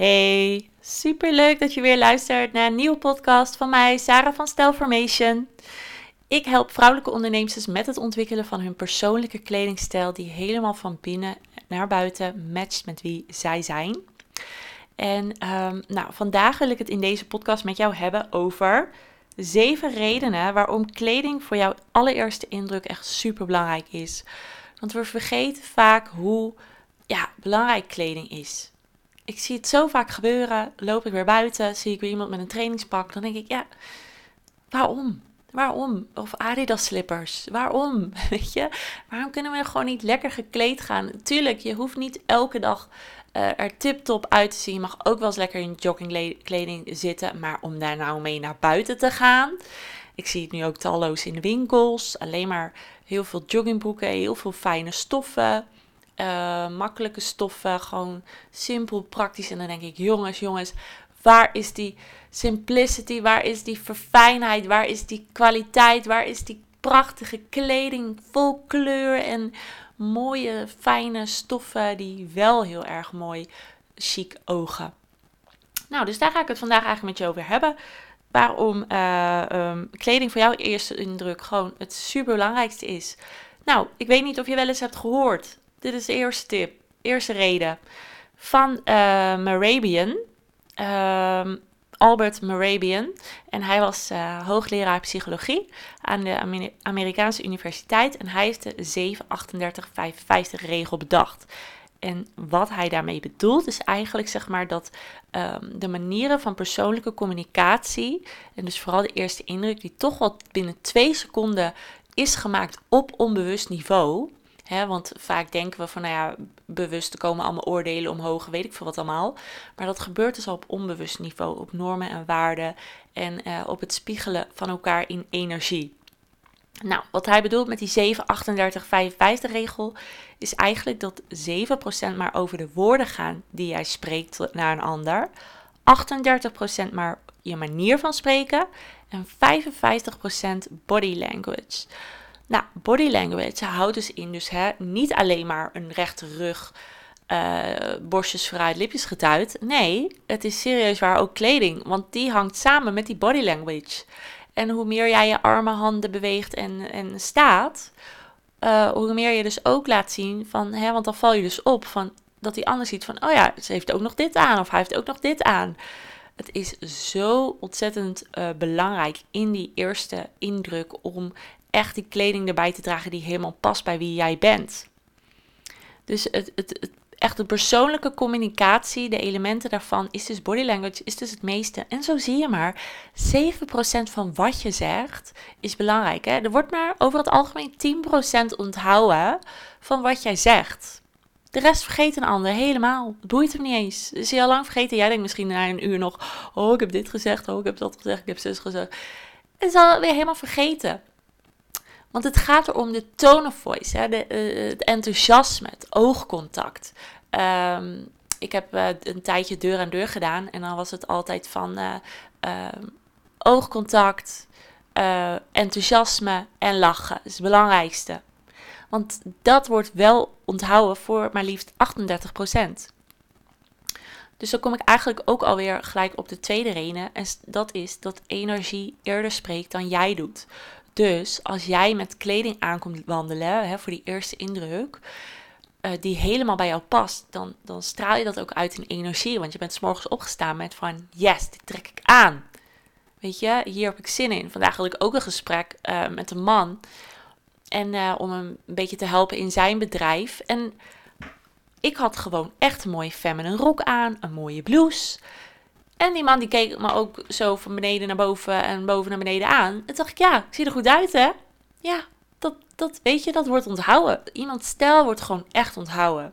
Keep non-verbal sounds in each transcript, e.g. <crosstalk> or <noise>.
Hey, super leuk dat je weer luistert naar een nieuwe podcast van mij, Sarah van Stylformation. Ik help vrouwelijke ondernemers met het ontwikkelen van hun persoonlijke kledingstijl die helemaal van binnen naar buiten matcht met wie zij zijn. En um, nou, vandaag wil ik het in deze podcast met jou hebben over zeven redenen waarom kleding voor jouw allereerste indruk echt super belangrijk is. Want we vergeten vaak hoe ja, belangrijk kleding is. Ik zie het zo vaak gebeuren. Loop ik weer buiten, zie ik weer iemand met een trainingspak. Dan denk ik, ja, waarom? Waarom? Of Adidas slippers. Waarom? <laughs> Weet je? Waarom kunnen we gewoon niet lekker gekleed gaan? Tuurlijk, je hoeft niet elke dag uh, er tip-top uit te zien. Je mag ook wel eens lekker in joggingkleding zitten. Maar om daar nou mee naar buiten te gaan. Ik zie het nu ook talloos in de winkels. Alleen maar heel veel joggingbroeken, heel veel fijne stoffen. Uh, makkelijke stoffen, gewoon simpel, praktisch. En dan denk ik, jongens, jongens, waar is die simplicity? Waar is die verfijnheid? Waar is die kwaliteit? Waar is die prachtige kleding vol kleur en mooie, fijne stoffen die wel heel erg mooi, chic ogen? Nou, dus daar ga ik het vandaag eigenlijk met je over hebben. Waarom uh, um, kleding voor jouw eerste indruk gewoon het superbelangrijkste is. Nou, ik weet niet of je wel eens hebt gehoord dit is de eerste tip, eerste reden. Van uh, Marabian, uh, Albert Marabian. En hij was uh, hoogleraar psychologie aan de Amerikaanse Universiteit. En hij heeft de 73855 regel bedacht. En wat hij daarmee bedoelt is eigenlijk zeg maar dat um, de manieren van persoonlijke communicatie en dus vooral de eerste indruk die toch wel binnen twee seconden is gemaakt op onbewust niveau, want vaak denken we van, nou ja, bewust komen allemaal oordelen omhoog, weet ik veel wat allemaal. Maar dat gebeurt dus al op onbewust niveau, op normen en waarden en uh, op het spiegelen van elkaar in energie. Nou, wat hij bedoelt met die 7, 38, 55 regel is eigenlijk dat 7% maar over de woorden gaan die jij spreekt naar een ander, 38% maar je manier van spreken en 55% body language. Nou, body language houdt dus in, dus hè, niet alleen maar een rechte rug, uh, borstjes vooruit, lipjes getuid. Nee, het is serieus waar ook kleding, want die hangt samen met die body language. En hoe meer jij je armen, handen beweegt en, en staat, uh, hoe meer je dus ook laat zien van, hè, want dan val je dus op van dat die ander ziet van, oh ja, ze heeft ook nog dit aan of hij heeft ook nog dit aan. Het is zo ontzettend uh, belangrijk in die eerste indruk om echt die kleding erbij te dragen die helemaal past bij wie jij bent. Dus het, het, het, echt de persoonlijke communicatie, de elementen daarvan, is dus body language, is dus het meeste. En zo zie je maar, 7% van wat je zegt is belangrijk. Hè? Er wordt maar over het algemeen 10% onthouden van wat jij zegt. De rest vergeet een ander helemaal. Het boeit hem niet eens. Is al lang vergeten? Jij denkt misschien na een uur nog: Oh, ik heb dit gezegd. Oh, ik heb dat gezegd. Ik heb zus gezegd. Het is alweer helemaal vergeten. Want het gaat erom de tone of voice, hè, de, uh, het enthousiasme, het oogcontact. Um, ik heb uh, een tijdje deur aan deur gedaan en dan was het altijd van uh, oogcontact, enthousiasme en lachen. Dat is het belangrijkste. Want dat wordt wel onthouden voor maar liefst 38%. Dus dan kom ik eigenlijk ook alweer gelijk op de tweede reden. En dat is dat energie eerder spreekt dan jij doet. Dus als jij met kleding aankomt wandelen, hè, voor die eerste indruk, uh, die helemaal bij jou past, dan, dan straal je dat ook uit in energie. Want je bent s morgens opgestaan met van, yes, dit trek ik aan. Weet je, hier heb ik zin in. Vandaag had ik ook een gesprek uh, met een man. En uh, om hem een beetje te helpen in zijn bedrijf. En ik had gewoon echt een mooie feminine rok aan, een mooie blouse. En die man die keek me ook zo van beneden naar boven en boven naar beneden aan. En dacht ik, ja, ik zie er goed uit, hè? Ja, dat, dat weet je, dat wordt onthouden. Iemand stijl wordt gewoon echt onthouden.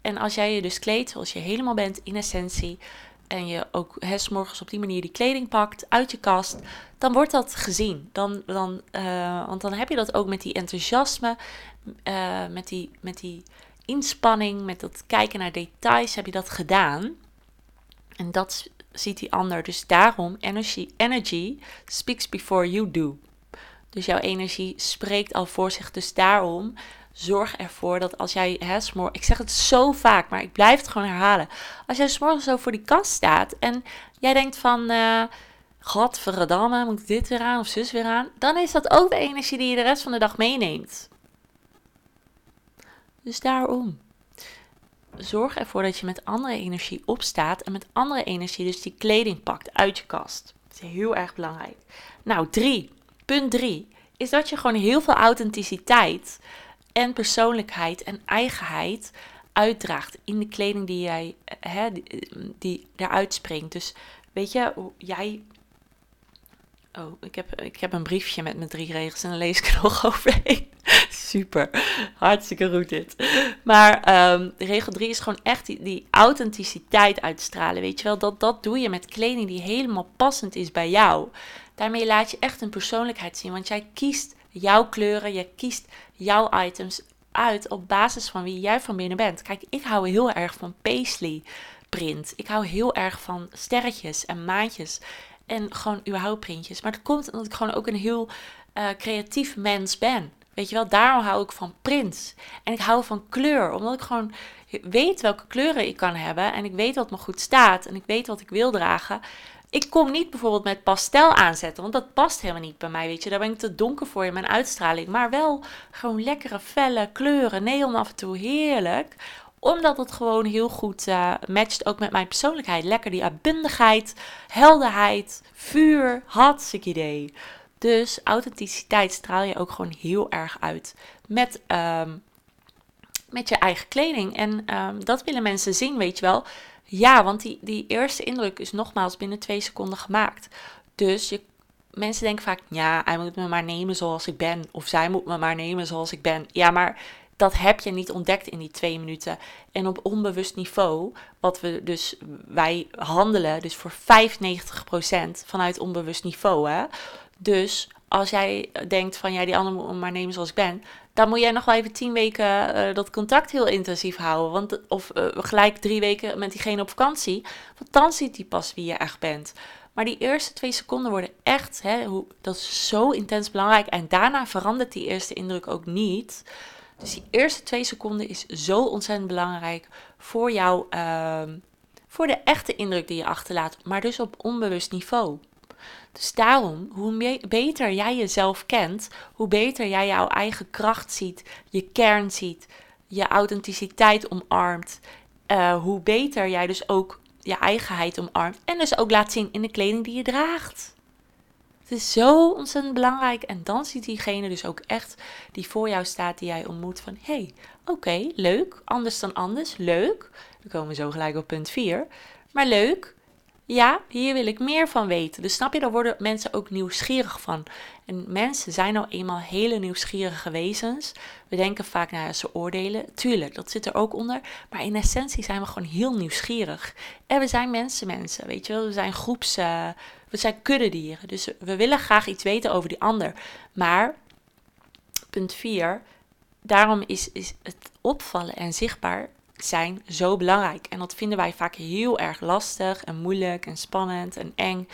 En als jij je dus kleedt zoals je helemaal bent in essentie. En je ook s morgens op die manier die kleding pakt uit je kast. Dan wordt dat gezien. Dan, dan, uh, want dan heb je dat ook met die enthousiasme. Uh, met, die, met die inspanning. Met dat kijken naar details heb je dat gedaan. En dat ziet die ander. Dus daarom, energy, energy speaks before you do. Dus jouw energie spreekt al voor zich. Dus daarom zorg ervoor dat als jij, hè, ik zeg het zo vaak, maar ik blijf het gewoon herhalen. Als jij s'morgens zo voor die kast staat en jij denkt van, uh, godverdamme, moet ik dit weer aan of zus weer aan? Dan is dat ook de energie die je de rest van de dag meeneemt. Dus daarom. Zorg ervoor dat je met andere energie opstaat en met andere energie dus die kleding pakt uit je kast. Dat is heel erg belangrijk. Nou, drie. Punt drie is dat je gewoon heel veel authenticiteit en persoonlijkheid en eigenheid uitdraagt in de kleding die jij hè, die, eruit springt. Dus weet je, jij. Oh, ik heb, ik heb een briefje met mijn drie regels en dan lees ik er nog <laughs> overheen. Super, hartstikke goed dit. Maar um, regel 3 is gewoon echt die, authenticiteit uitstralen. Weet je wel, dat, dat doe je met kleding die helemaal passend is bij jou. Daarmee laat je echt een persoonlijkheid zien, want jij kiest jouw kleuren, je kiest jouw items uit op basis van wie jij van binnen bent. Kijk, ik hou heel erg van paisley print. Ik hou heel erg van sterretjes en maatjes en gewoon überhaupt printjes. Maar dat komt omdat ik gewoon ook een heel uh, creatief mens ben. Weet je wel, daarom hou ik van print. En ik hou van kleur, omdat ik gewoon weet welke kleuren ik kan hebben. En ik weet wat me goed staat. En ik weet wat ik wil dragen. Ik kom niet bijvoorbeeld met pastel aanzetten, want dat past helemaal niet bij mij, weet je. Daar ben ik te donker voor in mijn uitstraling. Maar wel gewoon lekkere, felle kleuren, neon af en toe, heerlijk. Omdat het gewoon heel goed uh, matcht ook met mijn persoonlijkheid. Lekker die uitbundigheid, helderheid, vuur, hartstikke idee. Dus authenticiteit straal je ook gewoon heel erg uit met, um, met je eigen kleding. En um, dat willen mensen zien, weet je wel. Ja, want die, die eerste indruk is nogmaals binnen twee seconden gemaakt. Dus je, mensen denken vaak, ja, hij moet me maar nemen zoals ik ben. Of zij moet me maar nemen zoals ik ben. Ja, maar dat heb je niet ontdekt in die twee minuten. En op onbewust niveau, wat we dus, wij handelen dus voor 95% vanuit onbewust niveau. Hè? Dus als jij denkt van, ja, die ander moet maar nemen zoals ik ben dan moet jij nog wel even tien weken uh, dat contact heel intensief houden. Want, of uh, gelijk drie weken met diegene op vakantie. Want dan ziet hij pas wie je echt bent. Maar die eerste twee seconden worden echt, hè, hoe, dat is zo intens belangrijk. En daarna verandert die eerste indruk ook niet. Dus die eerste twee seconden is zo ontzettend belangrijk voor jou, uh, voor de echte indruk die je achterlaat. Maar dus op onbewust niveau. Dus daarom, hoe beter jij jezelf kent, hoe beter jij jouw eigen kracht ziet, je kern ziet, je authenticiteit omarmt, uh, hoe beter jij dus ook je eigenheid omarmt en dus ook laat zien in de kleding die je draagt. Het is zo ontzettend belangrijk. En dan ziet diegene dus ook echt die voor jou staat, die jij ontmoet, van hé, hey, oké, leuk, anders dan anders, leuk. Dan komen we zo gelijk op punt 4. Maar leuk, ja, hier wil ik meer van weten. Dus snap je, daar worden mensen ook nieuwsgierig van. En mensen zijn nou eenmaal hele nieuwsgierige wezens. We denken vaak, ja, ze oordelen. Tuurlijk, dat zit er ook onder. Maar in essentie zijn we gewoon heel nieuwsgierig. En we zijn mensen, mensen, weet je wel. We zijn groeps, uh, we zijn kuddedieren. Dus we willen graag iets weten over die ander. Maar, punt 4, daarom is, is het opvallen en zichtbaar zijn zo belangrijk. En dat vinden wij vaak heel erg lastig en moeilijk en spannend en eng.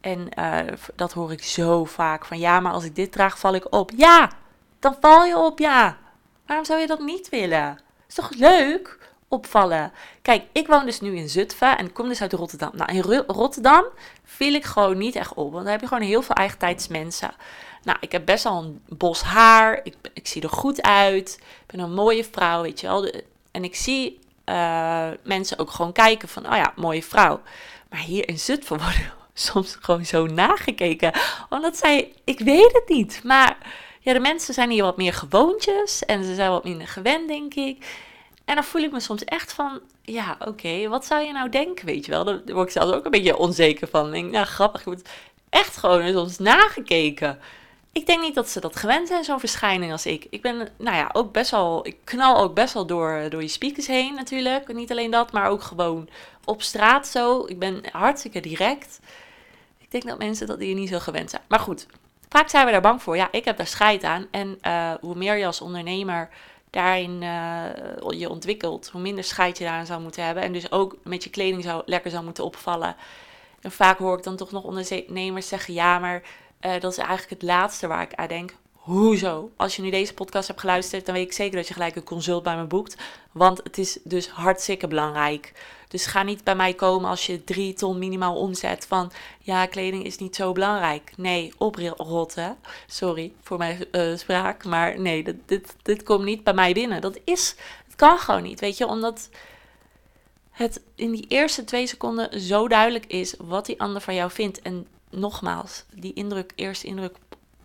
En uh, dat hoor ik zo vaak van ja, maar als ik dit draag, val ik op. Ja, dan val je op, ja. Waarom zou je dat niet willen? Is toch leuk? Opvallen. Kijk, ik woon dus nu in Zutphen en kom dus uit Rotterdam. Nou, in Rotterdam viel ik gewoon niet echt op, want daar heb je gewoon heel veel eigen mensen. Nou, ik heb best wel een bos haar, ik, ik zie er goed uit, ik ben een mooie vrouw, weet je wel. De, en ik zie uh, mensen ook gewoon kijken van, oh ja, mooie vrouw. Maar hier in Zutphen <laughs> worden soms gewoon zo nagekeken. Omdat zij, ik weet het niet. Maar ja, de mensen zijn hier wat meer gewoontjes en ze zijn wat minder gewend, denk ik. En dan voel ik me soms echt van, ja, oké, wat zou je nou denken, weet je wel? Daar word ik zelfs ook een beetje onzeker van. Denk, nou, grappig, ik word echt gewoon soms nagekeken ik denk niet dat ze dat gewend zijn, zo'n verschijning als ik. Ik ben, nou ja, ook best wel, ik knal ook best wel door, door je speakers heen natuurlijk. Niet alleen dat, maar ook gewoon op straat zo. Ik ben hartstikke direct. Ik denk dat mensen dat hier niet zo gewend zijn. Maar goed, vaak zijn we daar bang voor. Ja, ik heb daar scheid aan. En uh, hoe meer je als ondernemer daarin uh, je ontwikkelt, hoe minder scheid je daaraan zou moeten hebben. En dus ook met je kleding zou, lekker zou moeten opvallen. En vaak hoor ik dan toch nog ondernemers zeggen: ja, maar uh, dat is eigenlijk het laatste waar ik aan denk. hoezo? Als je nu deze podcast hebt geluisterd, dan weet ik zeker dat je gelijk een consult bij me boekt. Want het is dus hartstikke belangrijk. Dus ga niet bij mij komen als je drie ton minimaal omzet van ja, kleding is niet zo belangrijk. Nee, oprotten. Sorry voor mijn uh, spraak, maar nee, dit, dit, dit komt niet bij mij binnen. Dat is, het kan gewoon niet, weet je, omdat het in die eerste twee seconden zo duidelijk is wat die ander van jou vindt. En nogmaals, die indruk, eerste indruk,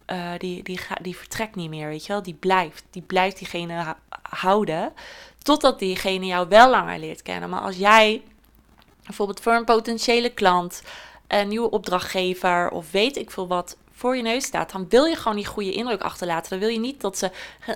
uh, die, die, die vertrekt niet meer, weet je wel. Die blijft, die blijft diegene houden, totdat diegene jou wel langer leert kennen. Maar als jij bijvoorbeeld voor een potentiële klant, een nieuwe opdrachtgever of weet ik veel wat voor je neus staat, dan wil je gewoon die goede indruk achterlaten. Dan wil je niet dat ze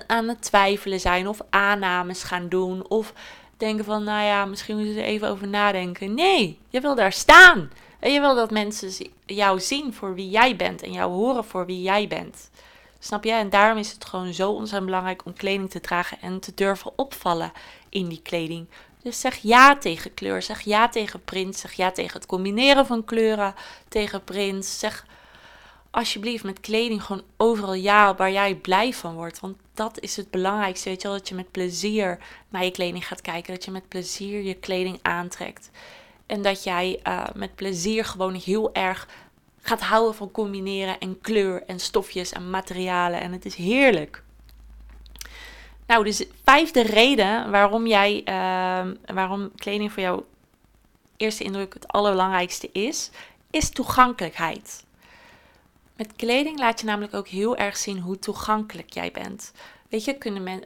aan het twijfelen zijn of aannames gaan doen of denken van, nou ja, misschien moeten ze even over nadenken. Nee, je wil daar staan. En je wil dat mensen jou zien voor wie jij bent en jou horen voor wie jij bent. Snap je? En daarom is het gewoon zo ontzettend belangrijk om kleding te dragen en te durven opvallen in die kleding. Dus zeg ja tegen kleur, zeg ja tegen print, zeg ja tegen het combineren van kleuren, tegen print. Zeg alsjeblieft met kleding gewoon overal ja waar jij blij van wordt. Want dat is het belangrijkste, weet je wel, dat je met plezier naar je kleding gaat kijken. Dat je met plezier je kleding aantrekt. En dat jij uh, met plezier gewoon heel erg gaat houden van combineren en kleur en stofjes en materialen. En het is heerlijk. Nou, dus vijfde reden waarom jij, uh, waarom kleding voor jou eerste indruk het allerbelangrijkste is, is toegankelijkheid. Met kleding laat je namelijk ook heel erg zien hoe toegankelijk jij bent. Weet je,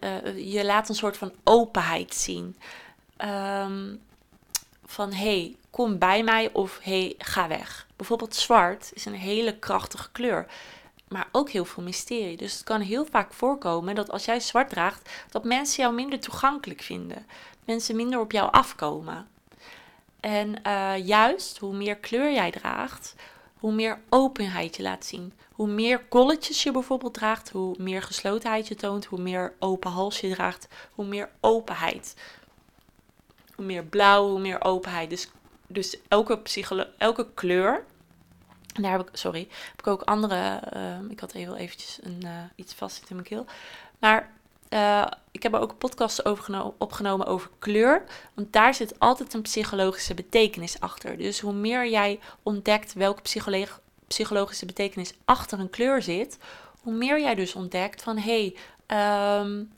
uh, je laat een soort van openheid zien. Um, van hey, kom bij mij of hey, ga weg. Bijvoorbeeld zwart is een hele krachtige kleur, maar ook heel veel mysterie. Dus het kan heel vaak voorkomen dat als jij zwart draagt, dat mensen jou minder toegankelijk vinden. Mensen minder op jou afkomen. En uh, juist hoe meer kleur jij draagt, hoe meer openheid je laat zien. Hoe meer kolletjes je bijvoorbeeld draagt, hoe meer geslotenheid je toont, hoe meer open hals je draagt, hoe meer openheid hoe meer blauw, hoe meer openheid. Dus, dus elke, elke kleur. En daar heb ik, sorry, heb ik ook andere. Uh, ik had heel eventjes een, uh, iets vast in mijn keel. Maar uh, ik heb er ook podcasts over opgenomen over kleur. Want daar zit altijd een psychologische betekenis achter. Dus hoe meer jij ontdekt welke psychologische betekenis achter een kleur zit, hoe meer jij dus ontdekt van hé, hey, um,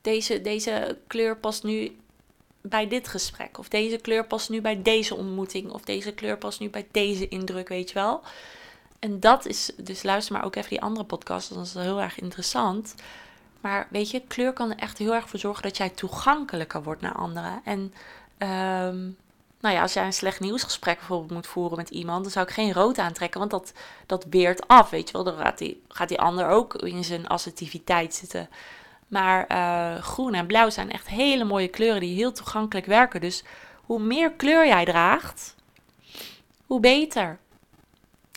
deze, deze kleur past nu bij dit gesprek. Of deze kleur past nu bij deze ontmoeting. Of deze kleur past nu bij deze indruk, weet je wel. En dat is, dus luister maar ook even die andere podcast, dat is heel erg interessant. Maar weet je, kleur kan er echt heel erg voor zorgen dat jij toegankelijker wordt naar anderen. En um, nou ja, als jij een slecht nieuwsgesprek bijvoorbeeld moet voeren met iemand, dan zou ik geen rood aantrekken, want dat, dat weert af, weet je wel. Dan gaat die, gaat die ander ook in zijn assertiviteit zitten. Maar uh, groen en blauw zijn echt hele mooie kleuren die heel toegankelijk werken. Dus hoe meer kleur jij draagt, hoe beter.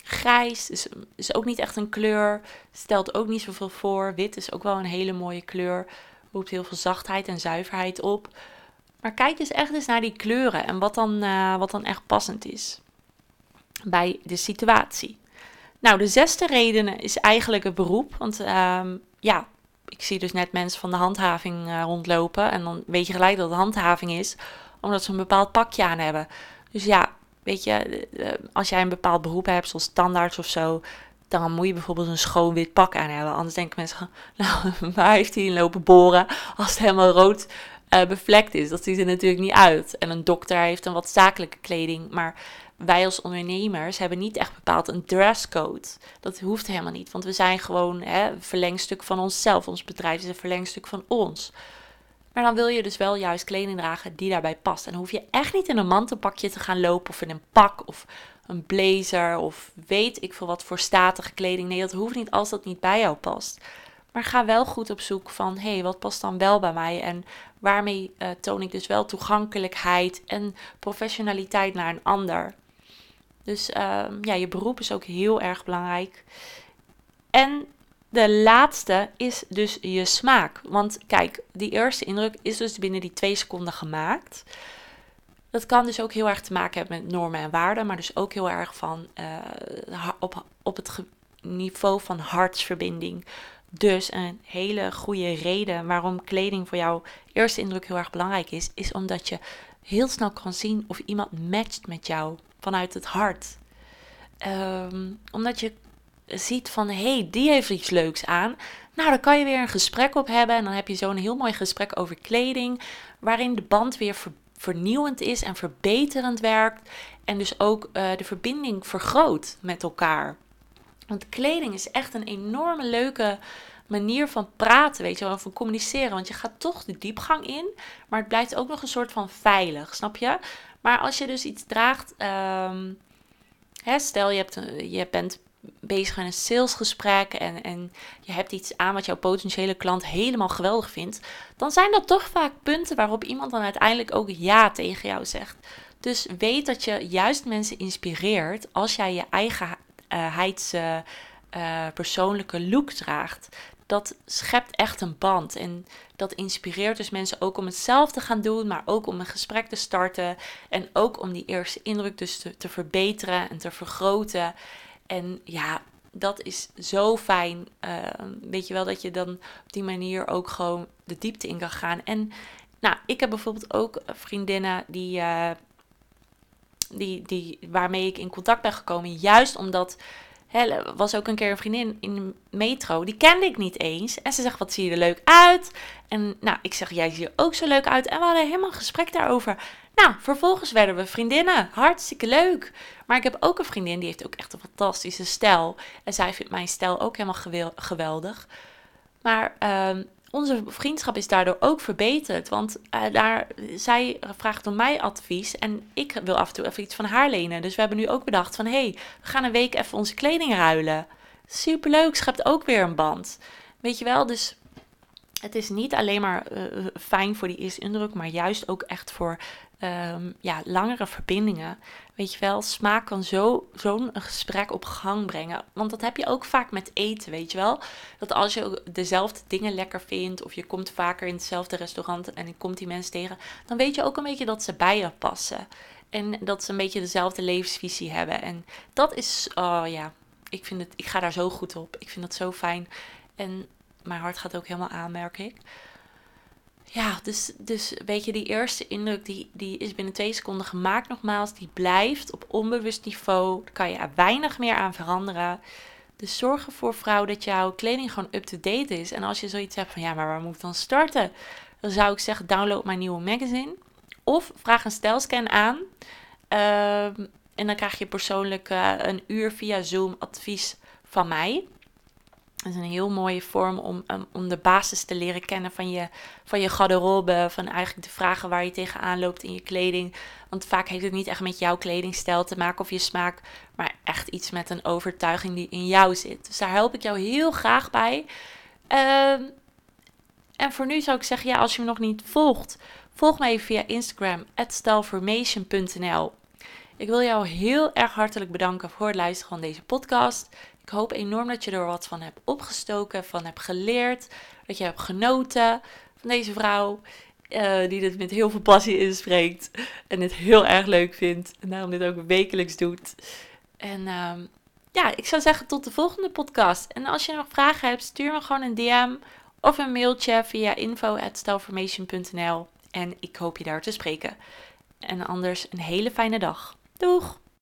Grijs is, is ook niet echt een kleur, stelt ook niet zoveel voor. Wit is ook wel een hele mooie kleur, roept heel veel zachtheid en zuiverheid op. Maar kijk eens echt eens naar die kleuren en wat dan, uh, wat dan echt passend is bij de situatie. Nou, de zesde reden is eigenlijk het beroep. Want um, ja, ik zie dus net mensen van de handhaving uh, rondlopen. En dan weet je gelijk dat het handhaving is, omdat ze een bepaald pakje aan hebben. Dus ja, weet je, eh, eh, als jij een bepaald beroep hebt, zoals standaards of zo, dan moet je bijvoorbeeld een schoon wit pak aan hebben. Anders denken mensen, <laughs> nou, waar heeft hij in lopen boren als het helemaal rood uh, bevlekt is? Dat ziet er natuurlijk niet uit. En een dokter heeft een wat zakelijke kleding, maar wij als ondernemers hebben niet echt bepaald een dresscode. Dat hoeft helemaal niet, want we zijn gewoon hè, een verlengstuk van onszelf. Ons bedrijf is een verlengstuk van ons. Maar dan wil je dus wel juist kleding dragen die daarbij past. En dan hoef je echt niet in een mantelpakje te gaan lopen of in een pak of een blazer of weet ik veel wat voor statige kleding. Nee, dat hoeft niet als dat niet bij jou past. Maar ga wel goed op zoek van, hé, hey, wat past dan wel bij mij? En waarmee uh, toon ik dus wel toegankelijkheid en professionaliteit naar een ander? Dus ehm, ja, je beroep is ook heel erg belangrijk. En de laatste is dus je smaak. Want kijk, die eerste indruk is dus binnen die twee seconden gemaakt. Dat kan dus ook heel erg te maken hebben met normen en waarden, maar dus ook heel erg van uh, op, op het niveau van hartsverbinding. Dus een hele goede reden waarom kleding voor jouw eerste indruk heel erg belangrijk is, is omdat je heel snel kan zien of iemand matcht met jou vanuit het hart. Ehm, omdat je ziet van hé, hey, die heeft iets leuks aan. Nou, dan kan je weer een gesprek op hebben. En dan heb je zo'n heel mooi gesprek over kleding. Waarin de band weer vernieuwend is en verbeterend werkt. En dus ook uh, de verbinding vergroot met elkaar. Want kleding is echt een enorme leuke manier van praten, weet je wel, van communiceren. Want je gaat toch de diepgang in, maar het blijft ook nog een soort van veilig, snap je? Maar als je dus iets draagt, um, hè, stel je, hebt, je bent bezig in een salesgesprek en, en je hebt iets aan wat jouw potentiële klant helemaal geweldig vindt, dan zijn dat toch vaak punten waarop iemand dan uiteindelijk ook ja tegen jou zegt. Dus weet dat je juist mensen inspireert als jij je eigen uh, uh, persoonlijke look draagt. Dat schept echt een band en dat inspireert dus mensen ook om het zelf te gaan doen, maar ook om een gesprek te starten en ook om die eerste indruk dus te, te verbeteren en te vergroten. En ja, dat is zo fijn. Uh, weet je wel dat je dan op die manier ook gewoon de diepte in kan gaan. En nou, ik heb bijvoorbeeld ook vriendinnen die, uh, die, die, waarmee ik in contact ben gekomen. Juist omdat er was ook een keer een vriendin in de metro. Die kende ik niet eens. En ze zegt, wat zie je er leuk uit? En nou, ik zeg, jij ziet er ook zo leuk uit. En we hadden helemaal een gesprek daarover. Nou, vervolgens werden we vriendinnen. Hartstikke leuk. Maar ik heb ook een vriendin, die heeft ook echt een fantastische stijl. En zij vindt mijn stijl ook helemaal geweldig. Maar um, onze vriendschap is daardoor ook verbeterd. Want uh, daar, zij vraagt om mij advies en ik wil af en toe even iets van haar lenen. Dus we hebben nu ook bedacht van, hé, hey, we gaan een week even onze kleding ruilen. Superleuk, schept ook weer een band. Weet je wel, dus het is niet alleen maar uh, fijn voor die eerste indruk, maar juist ook echt voor um, ja, langere verbindingen. Weet je wel, smaak kan zo'n zo gesprek op gang brengen. Want dat heb je ook vaak met eten, weet je wel. Dat als je dezelfde dingen lekker vindt, of je komt vaker in hetzelfde restaurant en je komt die mensen tegen, dan weet je ook een beetje dat ze bij je passen. En dat ze een beetje dezelfde levensvisie hebben. En dat is, oh ja, ik, vind het, ik ga daar zo goed op. Ik vind dat zo fijn. En mijn hart gaat ook helemaal aan, merk ik. Ja, dus, dus weet je, die eerste indruk die, die is binnen twee seconden gemaakt nogmaals. Die blijft op onbewust niveau. Daar kan je er weinig meer aan veranderen. Dus zorg ervoor, vrouw, dat jouw kleding gewoon up-to-date is. En als je zoiets hebt van, ja, maar waar moet ik dan starten? Dan zou ik zeggen, download mijn nieuwe magazine. Of vraag een stijlscan aan. Ehm, en dan krijg je persoonlijk uh, een uur via Zoom advies van mij. Dat is een heel mooie vorm om, om de basis te leren kennen van je, van je garderobe. Van eigenlijk de vragen waar je tegenaan loopt in je kleding. Want vaak heeft het niet echt met jouw kledingstijl te maken of je smaak. Maar echt iets met een overtuiging die in jou zit. Dus daar help ik jou heel graag bij. Ehm, en voor nu zou ik zeggen, ja, als je me nog niet volgt, volg me even via Instagram, @stylformation.nl. Ik wil jou heel erg hartelijk bedanken voor het luisteren van deze podcast. Ik hoop enorm dat je er wat van hebt opgestoken, van hebt geleerd, dat je hebt genoten van deze vrouw. Uh, die dit met heel veel passie inspreekt en het heel erg leuk vindt. En daarom dit ook wekelijks doet. En uh, ja, ik zou zeggen tot de volgende podcast. En als je nog vragen hebt, stuur me gewoon een DM of een mailtje via info.stelformation.nl. En ik hoop je daar te spreken. En anders een hele fijne dag. Doeg!